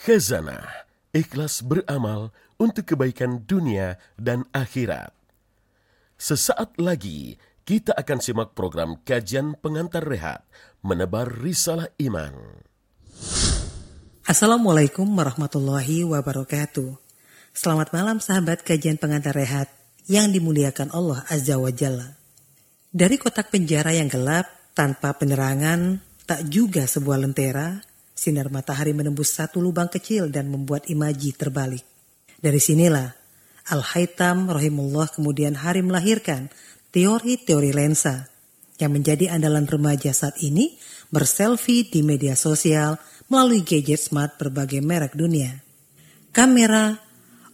Khazanah, ikhlas beramal untuk kebaikan dunia dan akhirat. Sesaat lagi kita akan simak program kajian pengantar rehat, menebar risalah iman. Assalamualaikum warahmatullahi wabarakatuh. Selamat malam sahabat kajian pengantar rehat yang dimuliakan Allah Azza wa Jalla. Dari kotak penjara yang gelap, tanpa penerangan, tak juga sebuah lentera, sinar matahari menembus satu lubang kecil dan membuat imaji terbalik. Dari sinilah, Al-Haytam rahimullah kemudian hari melahirkan teori-teori lensa yang menjadi andalan remaja saat ini berselfie di media sosial melalui gadget smart berbagai merek dunia. Kamera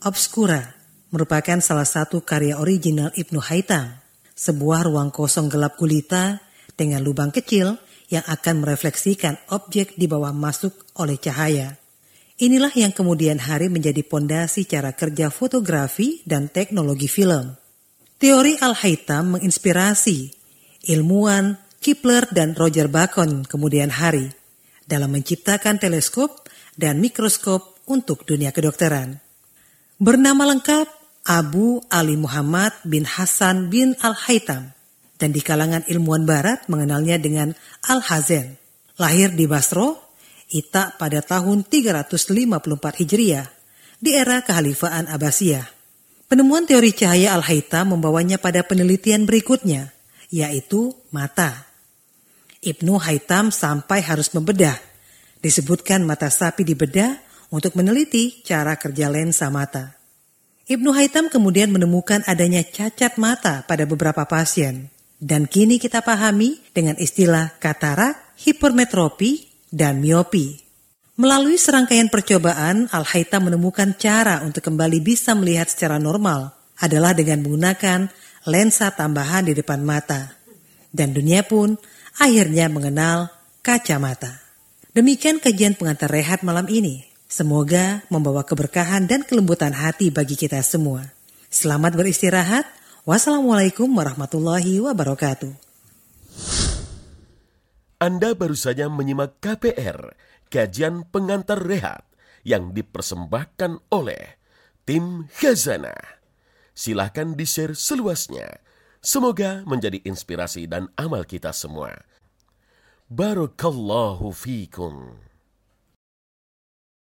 Obscura merupakan salah satu karya original Ibnu Haytham, sebuah ruang kosong gelap gulita dengan lubang kecil yang akan merefleksikan objek di bawah masuk oleh cahaya. Inilah yang kemudian hari menjadi pondasi cara kerja fotografi dan teknologi film. Teori Al-Haytham menginspirasi ilmuwan Kepler dan Roger Bacon kemudian hari dalam menciptakan teleskop dan mikroskop untuk dunia kedokteran. Bernama lengkap Abu Ali Muhammad bin Hasan bin Al-Haytham dan di kalangan ilmuwan barat mengenalnya dengan Al-Hazen. Lahir di Basro, Ita pada tahun 354 Hijriah di era kehalifaan Abbasiyah. Penemuan teori cahaya Al-Haytham membawanya pada penelitian berikutnya, yaitu mata. Ibnu Haytham sampai harus membedah. Disebutkan mata sapi dibedah untuk meneliti cara kerja lensa mata. Ibnu Haytham kemudian menemukan adanya cacat mata pada beberapa pasien. Dan kini kita pahami dengan istilah katarak, hipermetropi, dan miopi. Melalui serangkaian percobaan, Al-Haytham menemukan cara untuk kembali bisa melihat secara normal adalah dengan menggunakan lensa tambahan di depan mata. Dan dunia pun akhirnya mengenal kacamata. Demikian kajian pengantar rehat malam ini. Semoga membawa keberkahan dan kelembutan hati bagi kita semua. Selamat beristirahat. Wassalamualaikum warahmatullahi wabarakatuh. Anda baru saja menyimak KPR, kajian pengantar rehat yang dipersembahkan oleh tim Khazanah. Silahkan di-share seluasnya Semoga menjadi inspirasi dan amal kita semua. Barakallahu fikum.